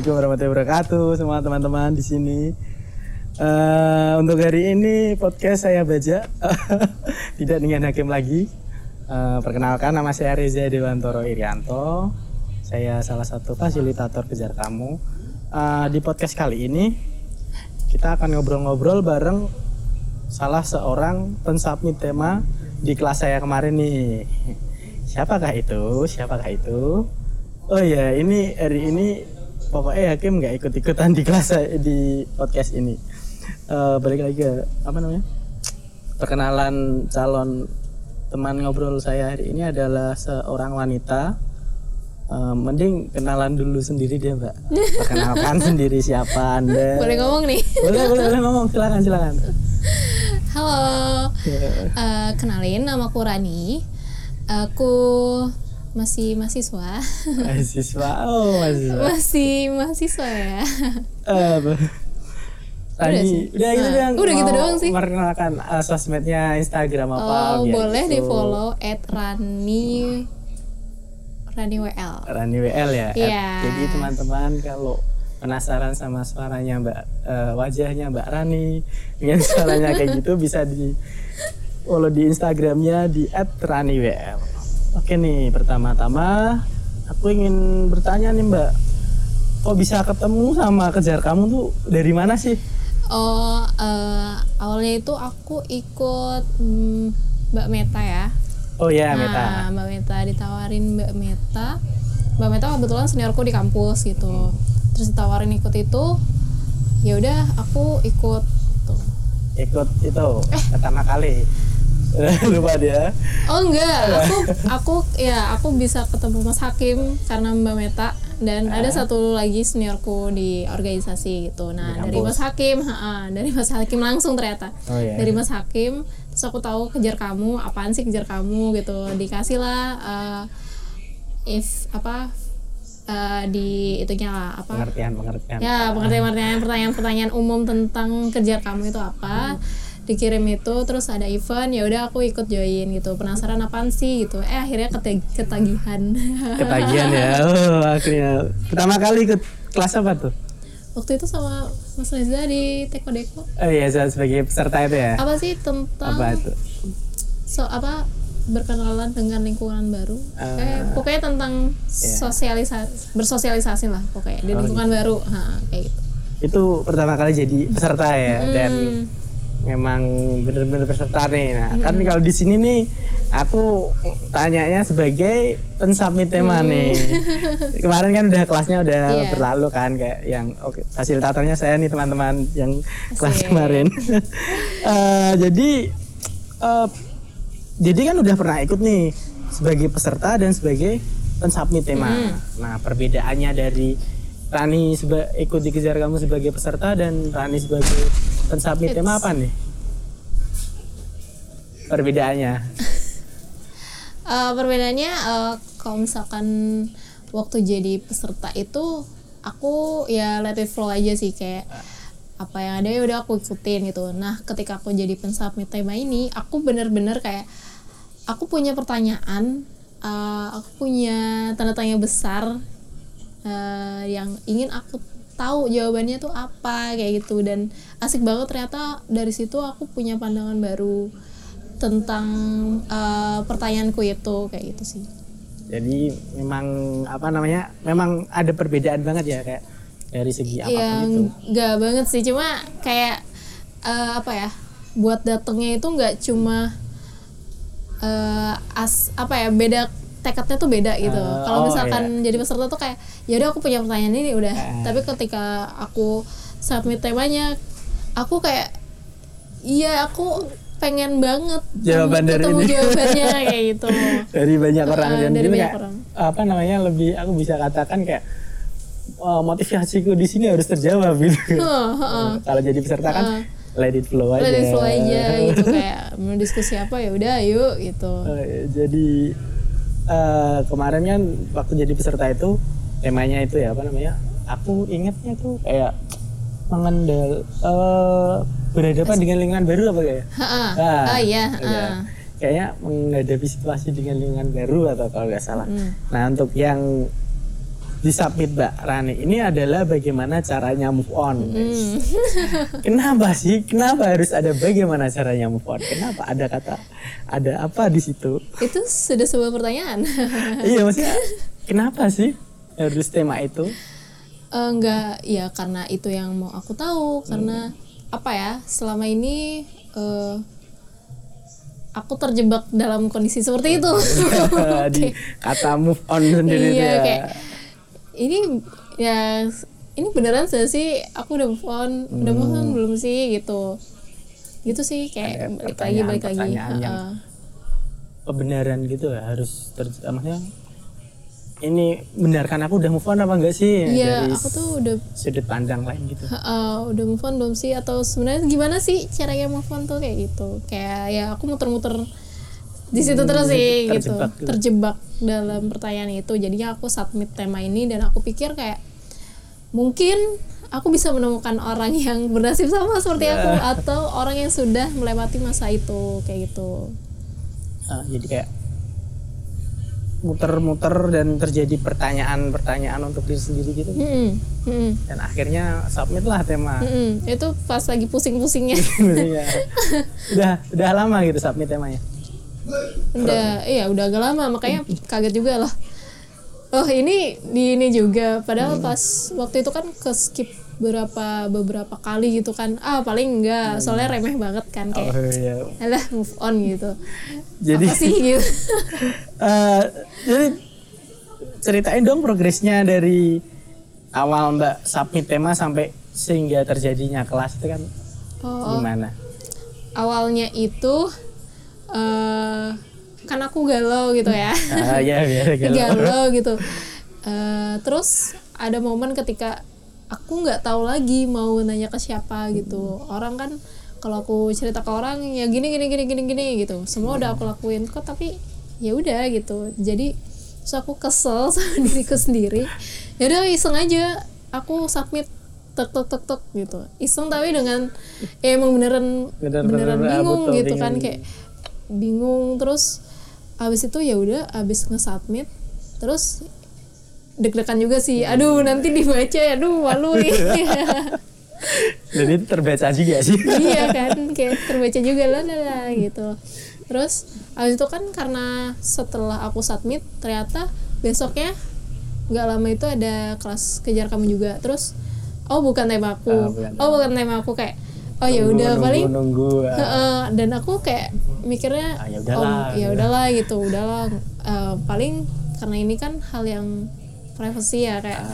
Assalamualaikum warahmatullahi wabarakatuh semua teman-teman di sini. Eh, untuk hari ini podcast saya baca tidak dengan hakim lagi. Eh, perkenalkan nama saya Reza Dewantoro Irianto. Saya salah satu fasilitator kejar kamu. Eh, di podcast kali ini kita akan ngobrol-ngobrol bareng salah seorang pensubmit tema di kelas saya kemarin nih. Siapakah itu? Siapakah itu? Oh ya, ini hari ini pokoknya Hakim nggak ikut-ikutan di kelas saya- di podcast ini. Eh, balik lagi ke apa namanya? Perkenalan calon teman ngobrol saya hari ini adalah seorang wanita. Eh, mending kenalan dulu sendiri deh Mbak. Perkenalkan sendiri siapa Anda. Boleh ngomong nih. boleh, boleh, boleh ngomong. Silakan, silakan. Halo. Eh, kenalin nama aku Rani. Aku masih mahasiswa. Mahasiswa, oh mahasiswa. masih mahasiswa ya. Eh, apa? Tadi sih. udah gitu Nah, doang. udah gitu doang sih. Perkenalkan uh, sosmednya Instagram apa? Oh, boleh gitu. di follow at Rani Rani WL. Rani WL ya. Iya. Jadi teman-teman kalau penasaran sama suaranya Mbak eh, wajahnya Mbak Rani dengan suaranya kayak gitu bisa di follow di Instagramnya di @raniwl. Oke nih pertama-tama aku ingin bertanya nih Mbak, kok bisa ketemu sama kejar kamu tuh dari mana sih? Oh, eh, awalnya itu aku ikut mm, Mbak Meta ya. Oh ya nah, Meta. Mbak Meta ditawarin Mbak Meta. Mbak Meta kebetulan seniorku di kampus gitu. Terus ditawarin ikut itu, ya udah aku ikut tuh. Ikut itu Eh. pertama kali. Lupa dia. Oh enggak, aku aku ya aku bisa ketemu Mas Hakim karena Mbak Meta dan ada satu lagi seniorku di organisasi gitu. Nah, Di dari. Mas Hakim, ha-ha, dari Mas Hakim langsung ternyata. Oh iya. Dari Mas Hakim, terus aku tahu kejar kamu, apaan sih kejar kamu gitu. Dikasih lah eh, if apa eh, di itunya lah apa Pengertian pengertian. ya pengertian-pengertian pertanyaan-pertanyaan umum tentang kejar kamu itu apa dikirim itu terus ada event ya udah aku ikut join gitu penasaran apaan sih gitu eh akhirnya ketag- ketagihan Ketagihan ya. Oh, akhirnya pertama kali ikut kelas apa tuh? waktu itu sama Mas Reza di Teko Deko Oh iya, saya sebagai peserta itu ya. apa sih tentang Apa itu? so apa berkenalan dengan lingkungan baru Ah. kayak pokoknya tentang Iya. sosialisasi bersosialisasi lah pokoknya di Oh, lingkungan baru ha, kayak gitu Itu pertama kali jadi peserta ya dan Hmm. Memang bener-bener peserta nih. Nah, kan kalau di sini nih aku tanyanya sebagai pensubmit tema nih. Kemarin kan udah kelasnya udah Iya. berlalu kan kayak yang oke fasilitatornya saya nih teman-teman yang kelas Asik. kemarin. Eh, jadi eh, jadi kan udah pernah ikut nih sebagai peserta dan sebagai pensubmit tema. Hmm. Nah, perbedaannya dari Rani seba- ikut dikejar kamu sebagai peserta dan Rani sebagai pensubmit tema apa nih? Perbedaannya. Eh, perbedaannya eh, kalau misalkan waktu jadi peserta itu aku ya let it flow aja sih kayak apa yang ada ya udah aku ikutin gitu. Nah ketika aku jadi pensubmit tema ini aku bener-bener kayak aku punya pertanyaan, eh, aku punya tanda tanya besar eh, yang ingin aku tahu jawabannya tuh apa kayak gitu dan asik banget ternyata dari situ aku punya pandangan baru tentang eh, pertanyaanku itu kayak gitu sih. Jadi memang apa namanya? Memang ada perbedaan banget ya kayak dari segi apa pun Ya itu. nggak banget sih cuma kayak eh, apa ya buat datangnya itu nggak cuma eh, as apa ya beda tekadnya tuh beda gitu. Eh, Kalau oh, misalkan jadi peserta tuh kayak ya udah aku punya pertanyaan ini udah. Eh. Tapi ketika aku submit temanya aku kayak iya aku pengen banget Jawaban dari ini. jawabannya kayak gitu. Dari banyak orang Eh, dan dari banyak kayak, orang. apa namanya lebih aku bisa katakan kayak oh, motivasiku di sini harus terjawab gitu. Heeh, heeh. Kalau jadi peserta kan Heeh. let it flow aja. Let it flow aja gitu kayak mau diskusi apa ya udah yuk gitu. Eh, jadi eh, kemarin kan waktu jadi peserta itu temanya itu ya apa namanya? Aku ingatnya tuh kayak mengendal eh, berhadapan dengan lingkungan baru apa kayak? Ha-ha. Ah, oh iya, iya. ah. Kayaknya menghadapi situasi dengan lingkungan baru atau kalau nggak salah. Hmm. Nah untuk yang disubmit Mbak Rani. Ini adalah bagaimana caranya move on guys. kenapa sih? Kenapa harus ada bagaimana caranya move on? Kenapa? Ada kata ada apa di situ? Itu sudah sebuah pertanyaan. Iya maksudnya kenapa sih harus tema itu? Eh, enggak ya karena itu yang mau aku tahu. Karena apa ya selama ini eh, aku terjebak dalam kondisi seperti itu. Di kata move on sendiri iya dia. kayak ini ya ini beneran sih sih? Aku udah move on. Udah move on belum sih? Gitu. Gitu sih kayak Hmm. Ada balik lagi balik lagi. yang kebenaran gitu ya harus ter maksudnya ini benarkan aku udah move on apa enggak sih? Iya dari aku tuh udah sudut pandang lain gitu. Heeh, udah move on belum sih? Atau sebenarnya gimana sih caranya move on tuh kayak gitu? Kayak ya aku muter-muter di situ terus sih terjebak gitu. terjebak dalam pertanyaan itu. Jadinya aku submit tema ini dan aku pikir kayak mungkin aku bisa menemukan orang yang bernasib sama seperti aku atau orang yang sudah melewati masa itu kayak gitu. Ah, jadi kayak muter-muter dan terjadi pertanyaan-pertanyaan untuk diri sendiri gitu. Mm-mm, mm-mm, dan akhirnya submit lah tema. Mm-mm. itu pas lagi pusing-pusingnya. Udah udah lama gitu submit temanya udah iya udah agak lama makanya kaget juga loh oh ini di ini juga padahal pas waktu itu kan ke skip beberapa beberapa kali gitu kan. Ah paling enggak soalnya remeh banget kan oh kayak iya. Alah move on gitu. Jadi apa sih gitu? Eh, jadi ceritain dong progresnya dari awal mbak submit tema sampai sehingga terjadinya kelas itu kan oh, gimana? Awalnya itu eh kan aku galau gitu ya. Ah ya biar galau. galau gitu. Eh, terus ada momen ketika aku nggak tahu lagi mau nanya ke siapa gitu. Orang kan kalau aku cerita ke orang ya gini gini gini gini gini gitu. Semua udah aku lakuin kok tapi ya udah gitu. Jadi terus aku kesel sama diriku sendiri. Ya udah iseng aja. Aku submit tek tek tek tek gitu. Iseng tapi dengan ya emang beneran Bener-bener beneran bingung betul, gitu kan. kayak bingung terus abis itu ya udah abis nge-submit terus deg-degan juga sih. Aduh nanti dibaca ya aduh malu nih. Dan itu terbaca juga sih. Iya kan kayak terbaca juga lah lah, gitu. Terus abis itu kan karena setelah aku submit ternyata besoknya nggak lama itu ada kelas kejar kamu juga. Terus oh bukan tema aku. Ah, bukan oh bukan tema aku kayak oh ya udah paling nunggu, nunggu. Heeh, dan aku kayak mikirnya Ah, ya udahlah, oh, ya gitu. udahlah gitu udahlah Eh, paling karena ini kan hal yang privacy ya kayak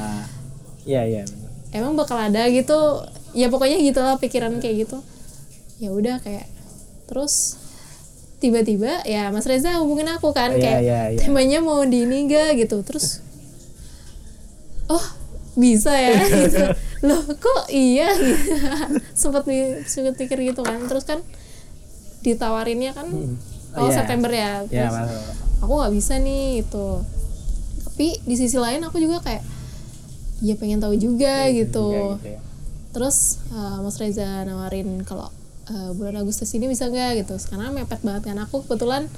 iya iya bener. emang bakal ada gitu ya pokoknya gitulah pikiran kayak gitu ya udah kayak terus tiba-tiba ya Mas Reza hubungin aku kan Iya, kayak iya, iya. temanya mau di ini enggak gitu terus oh bisa ya gitu loh kok iya? Sempat sempat pikir gitu kan. Terus kan ditawarinnya kan Oh, oh iya. September ya. Iya, terus masuk. aku nggak bisa nih itu tapi di sisi lain aku juga kayak ya pengen tahu juga gitu. Juga gitu ya. terus uh, Mas Reza nawarin kalau uh, bulan Agustus ini bisa nggak gitu. Karena mepet banget kan. Aku kebetulan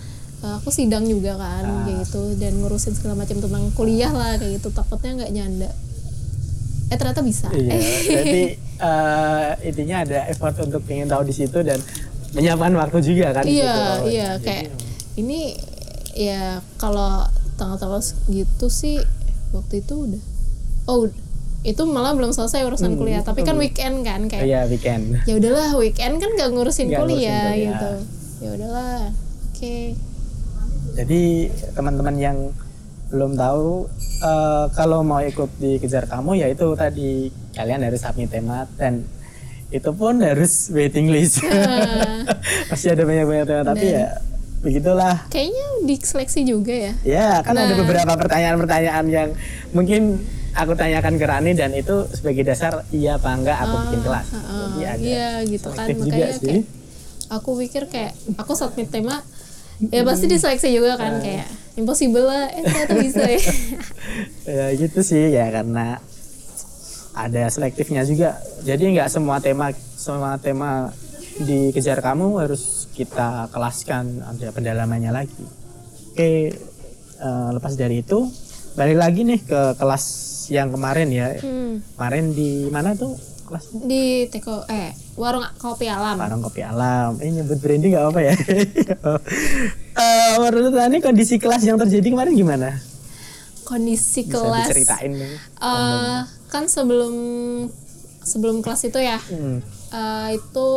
uh, aku sidang juga kan Ah. kayak gitu. Dan ngurusin segala macam tentang kuliah lah kayak gitu. Takutnya nggak nyanda eh ternyata bisa Iya, jadi eh, intinya ada effort untuk pengen tahu di situ dan menyiapkan waktu juga kan iya situ. iya Jadi, kayak ini ya kalau tanggal-tanggal gitu sih waktu itu udah oh itu malah belum selesai urusan kuliah tapi kan weekend kan kayak Iya weekend. ya udahlah weekend kan gak ngurusin Nggak ngurusin kuliah kuliah. gitu ya udahlah oke Jadi teman-teman yang belum tahu eh, kalau mau ikut di kejar kamu ya itu tadi kalian harus submit tema dan itu pun harus waiting list. Masih ada banyak-banyak tema tapi ya begitulah. kayaknya diseleksi juga ya Ya kan ada Nah. beberapa pertanyaan-pertanyaan yang mungkin aku tanyakan ke Rani dan itu sebagai dasar iya apa enggak aku bikin kelas. Ah, Jadi ada iya gitu kan makanya sih. kayak aku pikir kayak aku submit tema ya pasti diseleksi juga Nah. kan kayak impossible lah eh ternyata bisa ya ya gitu sih ya karena ada selektifnya juga jadi nggak semua tema semua tema dikejar kamu harus kita kelaskan ada pendalamannya lagi oke eh, lepas dari itu balik lagi nih ke kelas yang kemarin ya. Hmm. Kemarin di mana tuh kelasnya? Di teko eh warung kopi alam. Warung Kopi Alam. Eh nyebut branding nggak apa ya? Eh menurut Tani kondisi kelas yang terjadi kemarin gimana? Kondisi Bisa kelas. diceritain nih. eh kan sebelum sebelum kelas itu ya Hmm. eh, itu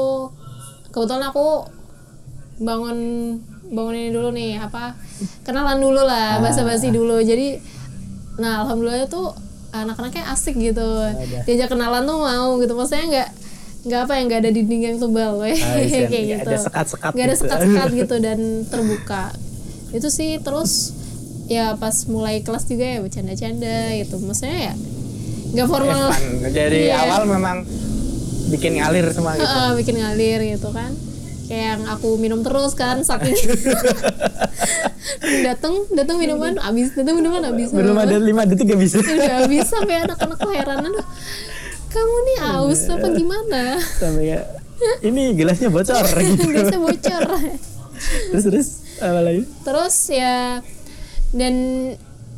kebetulan aku bangun bangun ini dulu nih apa kenalan dulu lah Ah. basa-basi dulu jadi nah alhamdulillah tuh anak-anaknya asik gitu diajak kenalan tuh mau gitu maksudnya nggak nggak apa ya nggak ada dinding yang tebal weh. Ah, iya, kayak nggak gitu. ada sekat-sekat nggak ada gitu. sekat-sekat gitu dan terbuka. Itu sih terus ya pas mulai kelas juga ya bercanda-canda gitu. Maksudnya ya nggak formal. Fun. Jadi Iya. awal memang bikin ngalir semua gitu. Heeh, bikin ngalir gitu kan. Kayak yang aku minum terus kan saking. Datang datang minuman habis. Datang minuman habis. Belum ada lima detik gak bisa. udah habis sampai anak-anak keheranan "Aduh, kamu nih aus apa gimana Sampai kayak ini gelasnya bocor gitu. biasa bocor terus terus apa lagi? terus ya dan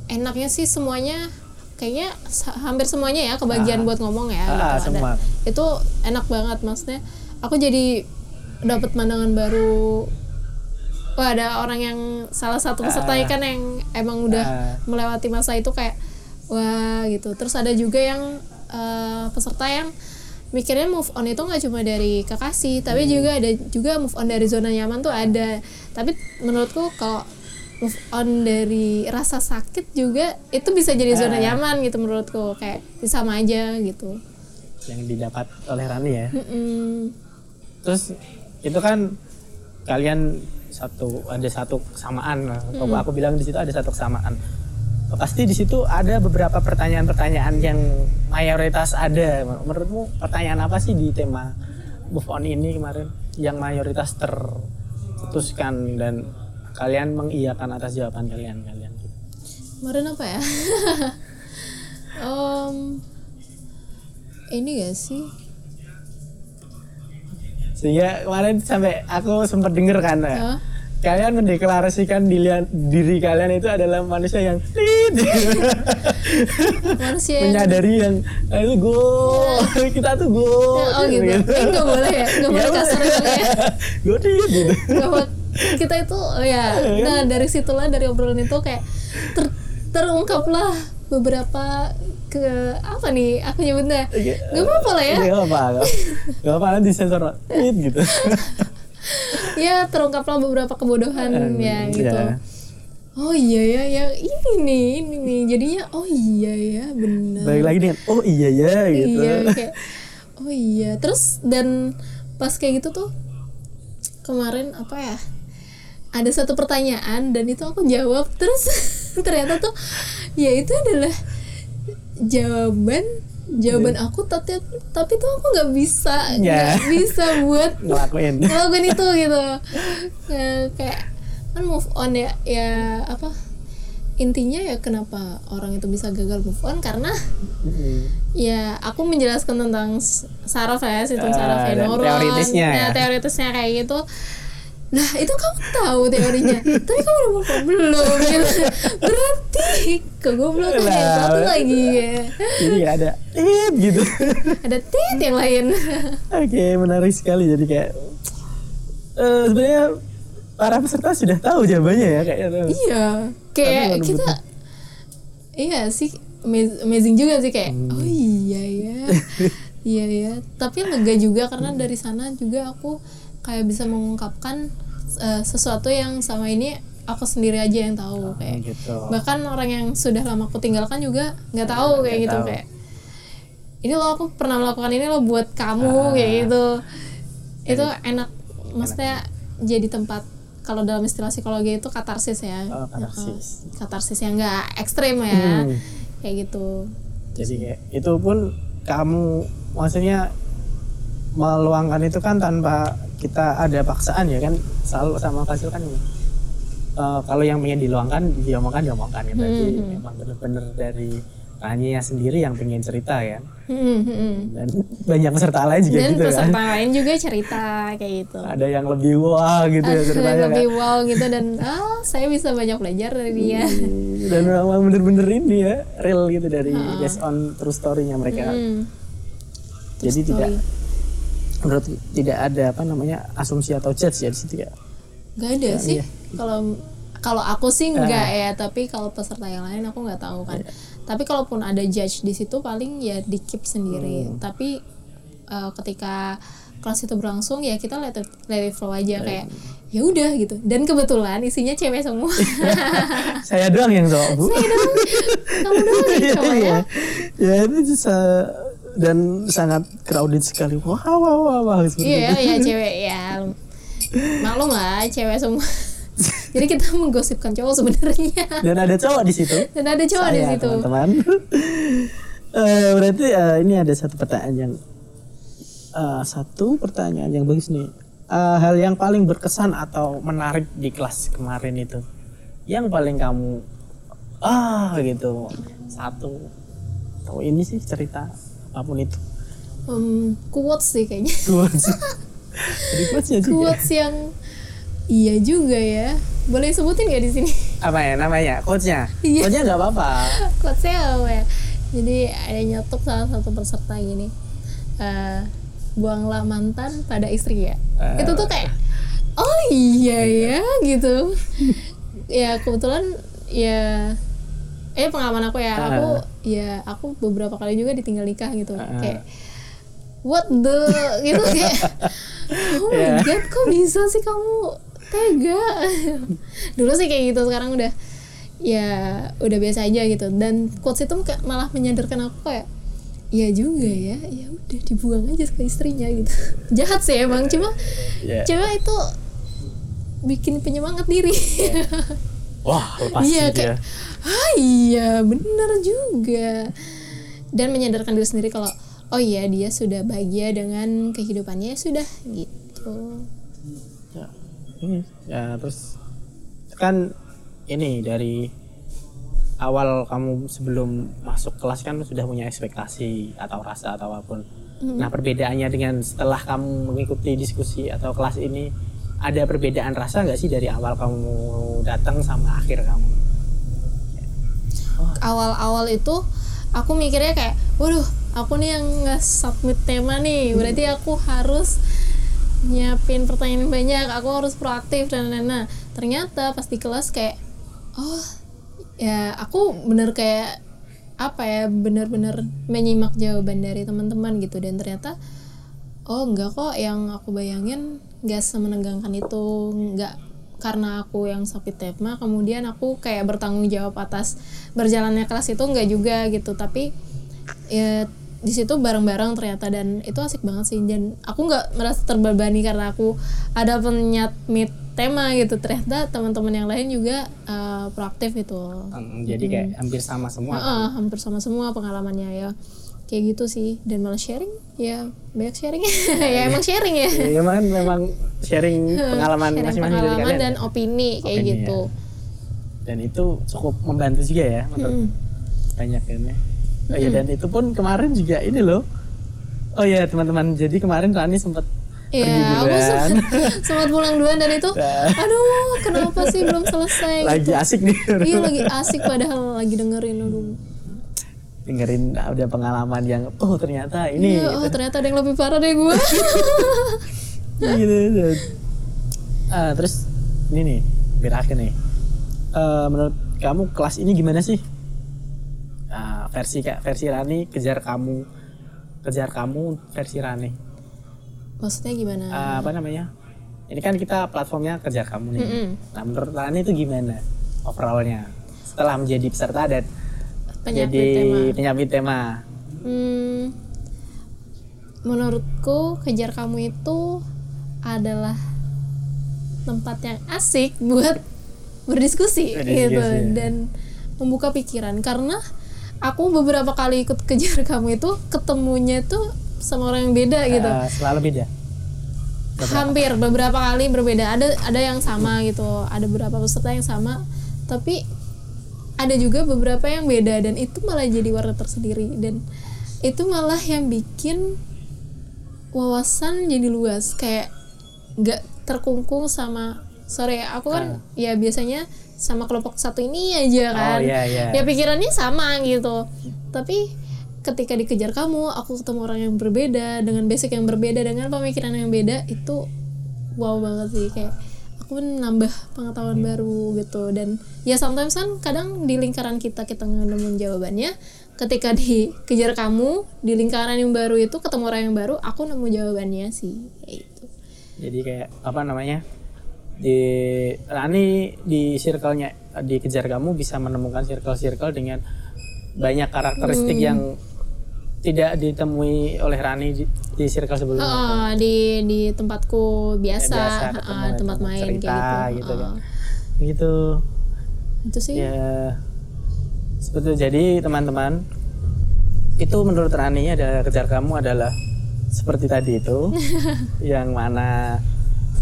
enaknya sih semuanya kayaknya hampir semuanya ya kebagian buat ngomong ya Ah, gitu. Ada- semua. itu enak banget maksudnya aku jadi dapat pandangan baru wah ada orang yang salah satu pesertanya kan yang emang udah Ah. melewati masa itu kayak wah gitu terus ada juga yang eh, peserta yang mikirnya move on itu nggak cuma dari kekasih tapi juga ada juga move on dari zona nyaman tuh ada tapi menurutku kalau move on dari rasa sakit juga itu bisa jadi zona nyaman gitu menurutku kayak sama aja gitu Yang didapat oleh Rani ya. Mm-mm. Terus itu kan kalian satu ada satu kesamaan. Kalau aku bilang di situ ada satu kesamaan. Pasti di situ ada beberapa pertanyaan-pertanyaan yang mayoritas ada. Menurutmu pertanyaan apa sih di tema move on ini kemarin yang mayoritas terputuskan dan kalian mengiyakan atas jawaban kalian kalian? kemarin apa ya Em, ini gak sih Sehingga kemarin sampai aku sempat denger kan ya. Kalian mendeklarasikan diri, diri kalian itu adalah manusia yang manusia yang menyadari yang "Ah, itu go kita tuh go oh gitu. Eh nggak boleh ya? Nggak boleh kasar gitu ya? Go lead gitu. Kita itu oh ya nah dari situlah dari obrolan itu kayak ter, terungkaplah beberapa ke apa nih aku nyebutnya? Nggak apa-apa lah ya. Gak apa Gak apa nanti sensor gitu ya terungkaplah beberapa kebodohan ya gitu. Ya. oh iya ya ya. Ini nih ini nih. Jadinya oh iya ya benar. Balik lagi dengan oh iya ya gitu. Iya kayak oh iya. Terus dan pas kayak gitu tuh kemarin apa ya ada satu pertanyaan dan itu aku jawab. Terus ternyata tuh ya itu adalah jawaban jawaban aku tapi tapi tuh aku nggak bisa Ya. nggak bisa buat ngelakuin. ngelakuin itu gitu. Ya, kayak kan move on ya ya apa intinya ya kenapa orang itu bisa gagal move on? Karena ya aku menjelaskan tentang saraf ya sistem saraf ya dan neuron. teoritisnya ya. Nah, teoritisnya kayak gitu nah itu kamu tahu teorinya tapi kamu udah on belum gitu berarti kegoblokan ya Lah. satu lagi ya. jadi ada lead gitu ada tit yang lain oke menarik sekali jadi kayak eh, sebenarnya para peserta sudah tahu jawabannya ya kayaknya tuh. Iya, kayak kita iya sih ama- amazing juga sih kayak Hmm. oh iya ya. iya ya, tapi lega juga karena dari sana juga aku kayak bisa mengungkapkan eh, sesuatu yang sama ini aku sendiri aja yang tahu kayak gitu bahkan orang yang sudah lama aku tinggalkan juga nggak tahu kayak Nggak gitu tahu. kayak ini loh aku pernah melakukan ini loh buat kamu Ah. kayak gitu itu enak maksudnya jadi tempat kalau dalam istilah psikologi itu katarsis ya Oh, katarsis. Heeh. katarsis yang nggak ekstrim ya Hmm. kayak gitu jadi kayak itu pun kamu maksudnya meluangkan itu kan tanpa kita ada paksaan ya kan selalu sama Fasil kan eh, kalau yang pengen diluangkan diomongkan diomongkan ya. Berarti Hmm, memang bener-bener dari pesertanya sendiri yang pengen cerita ya. Hmm, hmm. dan banyak peserta lain juga dan gitu peserta kan lain juga cerita kayak gitu. Ada yang lebih wah gitu ya ada ceritanya yang lebih kan wow gitu dan ah saya bisa banyak belajar dari dia. Dan memang bener-bener ini ya real gitu dari based on true story-nya mereka. Hmm. jadi tidak Story. Menurut tidak ada apa namanya asumsi atau judge ya di situ ya Gak ada sih. iya. Kalau kalau aku sih enggak ya, tapi kalau peserta yang lain aku nggak tahu kan. Tapi kalaupun ada judge di situ paling ya di keep sendiri. Tapi eh, ketika kelas itu berlangsung ya kita let it, let it flow aja kayak ya udah gitu. Dan kebetulan isinya cewek semua. saya doang yang cowok bu Saya doang. Kamu doang yang Iya, cowok ya. iya. ya itu bisa dan sangat crowded sekali wah wah wah wah seperti Iya itu. ya cewek ya. Maklum lah cewek semua. Jadi kita menggosipkan cowok sebenarnya. dan ada cowok di situ Dan ada cowok di Saya, situ. teman-teman Eh, berarti eh, ini ada satu pertanyaan yang eh, satu pertanyaan yang bagus nih Eh, hal yang paling berkesan atau menarik di kelas kemarin itu yang paling kamu ah gitu satu atau ini sih cerita apa pun itu. Um, quotes sih kayaknya. quotes. Jadi quotesnya juga quotes yang iya juga ya. Boleh sebutin gak di sini? Apa ya namanya? Quotesnya? Iya. quotesnya nggak apa-apa. Quotesnya apa ya. Jadi ada nyetok salah satu peserta gini. Eh, buanglah mantan pada istri ya. Eh. itu tuh kayak oh iya. ya gitu. Ya kebetulan ya eh pengalaman aku ya aku ya aku beberapa kali juga ditinggal nikah gitu kayak what the gitu kayak oh my Yeah. god kok bisa sih kamu tega dulu sih kayak gitu sekarang udah ya udah biasa aja gitu dan quotes itu malah menyadarkan aku kayak Iya juga ya, ya udah dibuang aja ke istrinya gitu. Jahat sih emang, cuma Ya. cewek itu bikin penyemangat diri. Wah lepas Iya gitu kayak, ya. ah iya bener juga. Dan menyadarkan diri sendiri kalau oh iya dia sudah bahagia dengan kehidupannya ya sudah gitu. ya, ini ya terus kan ini dari awal kamu sebelum masuk kelas kan sudah punya ekspektasi atau rasa atau apa pun. Nah perbedaannya dengan setelah kamu mengikuti diskusi atau kelas ini ada perbedaan rasa nggak sih dari awal kamu datang sama akhir kamu? Awal-awal itu aku mikirnya kayak, waduh, aku nih yang nge-submit tema nih, berarti aku harus nyiapin pertanyaan banyak, aku harus proaktif dan lain-lain. Nah, ternyata pas di kelas kayak, oh, ya aku bener kayak apa ya, bener-bener menyimak jawaban dari teman-teman gitu dan ternyata oh enggak kok yang aku bayangin nggak semenegangkan itu nggak karena aku yang submit tema kemudian aku kayak bertanggung jawab atas berjalannya kelas itu enggak juga gitu. Tapi ya di situ bareng-bareng ternyata dan itu asik banget sih. Dan aku nggak merasa terbebani karena aku ada penyatmit tema gitu. Ternyata teman-teman yang lain juga eh, proaktif gitu. Hmm, jadi kayak hampir sama semua. Heeh, hampir sama semua pengalamannya ya kayak gitu sih dan malah sharing ya banyak sharing ya emang sharing ya Ya, memang memang sharing pengalaman masing-masing dari kalian. dan opini kayak Opini, gitu Dan itu cukup membantu juga ya menurut Mm. banyak kan ya. Oh ya dan itu pun kemarin juga ini loh. Oh ya teman-teman, jadi kemarin Rani sempat pergi Iya, aku sempat, sempat pulang duluan dan itu, Nah. aduh, kenapa sih belum selesai? lagi gitu. asik nih Iya lagi asik padahal lagi dengerin, aduh. Dengerin ada pengalaman yang oh ternyata ini Iya, oh ternyata ada yang lebih parah deh gue. gitu. Dan, ah, terus ini nih berakhir nih. Eh, menurut kamu kelas ini gimana sih? Ah, versi kak versi Rani kejar kamu kejar kamu versi Rani. Maksudnya gimana? Ah, apa namanya? Ini kan kita platformnya kejar kamu nih. Mm-mm. Nah menurut Rani itu gimana overallnya setelah menjadi peserta dan Penyapit jadi tema. penyapit tema. Hmm, menurutku kejar kamu itu adalah tempat yang asik buat berdiskusi, Berdiskusi, gitu ya. dan membuka pikiran karena aku beberapa kali ikut kejar kamu itu ketemunya tuh sama orang yang beda gitu Ah, selalu beda. hampir beberapa kali berbeda ada ada yang sama gitu ada beberapa peserta yang sama tapi ada juga beberapa yang beda dan itu malah jadi warna tersendiri dan itu malah yang bikin wawasan jadi luas kayak nggak terkungkung sama sorry ya, aku kan ya biasanya sama kelompok satu ini aja kan. iya, iya. ya pikirannya sama gitu. Tapi ketika dikejar kamu aku ketemu orang yang berbeda dengan basic yang berbeda dengan pemikiran yang beda itu wow banget sih kayak aku pun nambah pengetahuan baru gitu. Dan ya sometimes kan kadang di lingkaran kita kita nemuin jawabannya. Ketika dikejar kamu di lingkaran yang baru itu ketemu orang yang baru aku nemu jawabannya sih kayak gitu. Jadi kayak apa namanya di Rani di circle-nya dikejar kamu bisa menemukan circle-circle dengan banyak karakteristik Hmm. yang tidak ditemui oleh Rani di, di circle sebelumnya. Oh, di di tempatku biasa, Ya, biasa ketemu tempat main cerita, kayak gitu. gitu kan. Ah, Gitu. itu sih. Ya seperti jadi teman-teman itu menurut Rani ada kejar kamu adalah seperti tadi itu yang mana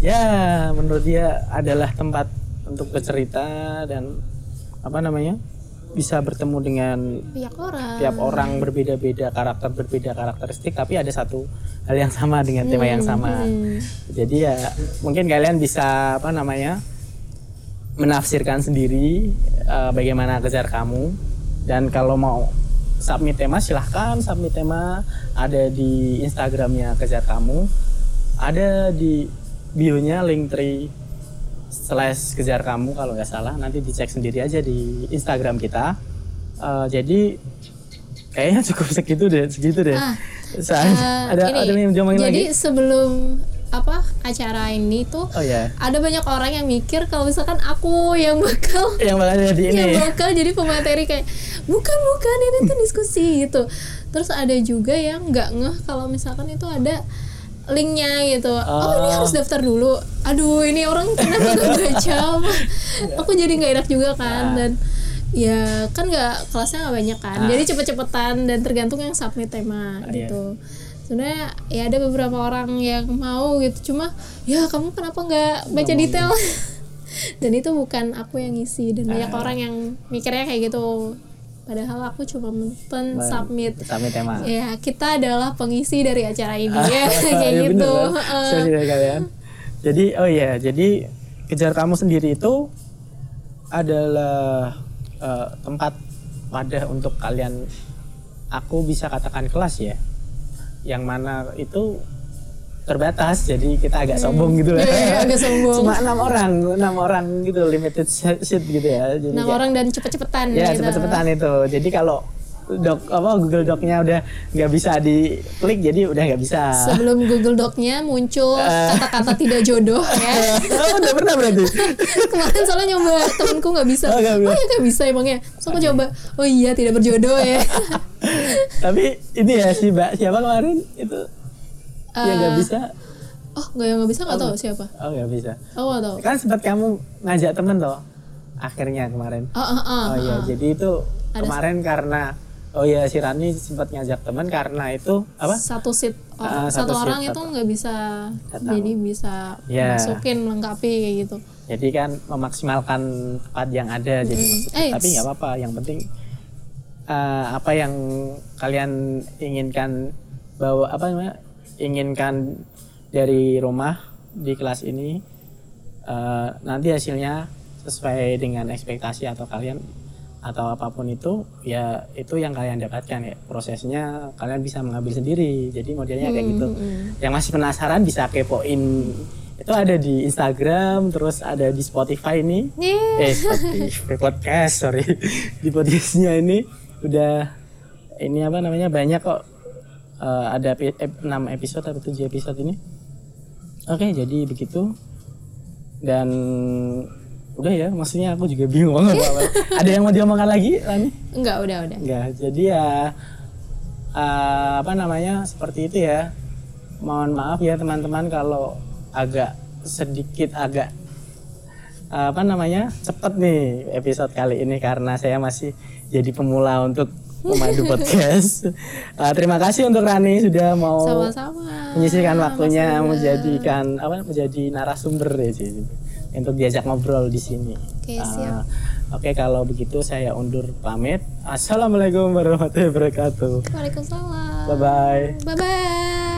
ya menurut dia adalah tempat untuk bercerita dan apa namanya bisa bertemu dengan Pihak orang. tiap orang berbeda-beda karakter berbeda karakteristik tapi ada satu hal yang sama dengan tema yang sama. Hmm. jadi ya mungkin kalian bisa apa namanya menafsirkan sendiri eh, bagaimana kejar kamu. Dan kalau mau submit tema silahkan submit tema. Ada di Instagramnya kejar kamu. Ada di bionya linktree slash kejar kamu kalau nggak salah. Nanti dicek sendiri aja di Instagram kita. Eh, jadi kayaknya cukup segitu deh segitu deh. Ah, Eh, ada ini, ada yang jadi lagi? sebelum apa acara ini tuh oh ya ada banyak orang yang mikir kalau misalkan aku yang bakal yang bakal jadi ini yang bakal jadi pemateri kayak bukan bukan ini tuh diskusi gitu. Terus ada juga yang nggak ngeh kalau misalkan itu ada linknya gitu. Oh ini Oh. harus daftar dulu. Aduh ini orang kenapa nggak baca? Aku jadi nggak enak juga kan dan ya kan nggak kelasnya nggak banyak kan. Ah. jadi cepet-cepetan dan tergantung yang submit tema Ah, iya. gitu. Sebenarnya ya ada beberapa orang yang mau gitu. Cuma ya kamu kenapa nggak baca detail? dan itu bukan aku yang ngisi dan banyak Ah. orang yang mikirnya kayak gitu padahal aku cuma pen submit submit tema ya kita adalah pengisi dari acara ini ya kayak Iya, gitu bener? Heeh. Sekali dari kalian. Jadi oh iya, jadi kejar kamu sendiri itu adalah eh, tempat wadah untuk kalian aku bisa katakan kelas ya. Yang mana itu terbatas jadi kita agak sombong gitu lah. Iya, iya, agak sombong. Cuma enam orang, enam orang gitu limited seat gitu ya. Jadi enam orang dan cepet-cepetan ya gitu. cepet-cepetan itu jadi kalau dok apa Google Doc-nya udah nggak bisa diklik jadi udah nggak bisa sebelum Google Doc-nya muncul Eh. kata-kata tidak jodoh ya oh, udah pernah berarti kemarin soalnya nyoba temenku nggak bisa Oh, bisa. oh ya nggak bisa emangnya so aku coba oh iya tidak berjodoh ya tapi ini ya si mbak siapa kemarin itu yang nggak Eh, bisa oh nggak yang nggak bisa nggak tahu siapa oh nggak bisa oh nggak tahu kan sempat kamu ngajak temen toh akhirnya kemarin oh, oh, oh, oh iya oh. jadi itu Ada- kemarin karena oh iya si Rani sempat ngajak temen karena itu apa satu seat oh, Ah, satu, satu seat, orang itu satu. nggak bisa tahu. jadi bisa Ya. masukin melengkapi kayak gitu jadi kan memaksimalkan tempat yang ada jadi maksudnya. Eh, tapi nggak apa-apa yang penting eh, apa yang kalian inginkan bawa apa namanya inginkan dari rumah di kelas ini eh, nanti hasilnya sesuai dengan ekspektasi atau kalian atau apa pun itu ya itu yang kalian dapatkan ya. Prosesnya kalian bisa mengambil sendiri. Jadi modelnya kayak gitu. Yang masih penasaran bisa kepoin. Itu ada di Instagram terus ada di Spotify ini. Yeay. eh Spotify podcast sorry. Di podcastnya ini udah ini apa namanya banyak kok Eh, ada ep- ep- 6 episode atau 7 episode ini oke jadi begitu dan udah ya maksudnya aku juga bingung -apa. ada yang mau diomongkan lagi Lani? enggak udah udah Enggak, jadi ya eh, apa namanya seperti itu ya. Mohon maaf ya teman-teman kalau agak sedikit agak eh, apa namanya cepet nih episode kali ini karena saya masih jadi pemula untuk memandu podcast. Eh, terima kasih untuk Rani sudah mau sama-sama menyisihkan waktunya Mas menjadikan apa menjadi narasumber ya sih untuk diajak ngobrol di sini. Oke, Eh, siap. Oke, kalau begitu saya undur pamit. Assalamualaikum warahmatullahi wabarakatuh. Waalaikumsalam. Bye bye. Bye bye.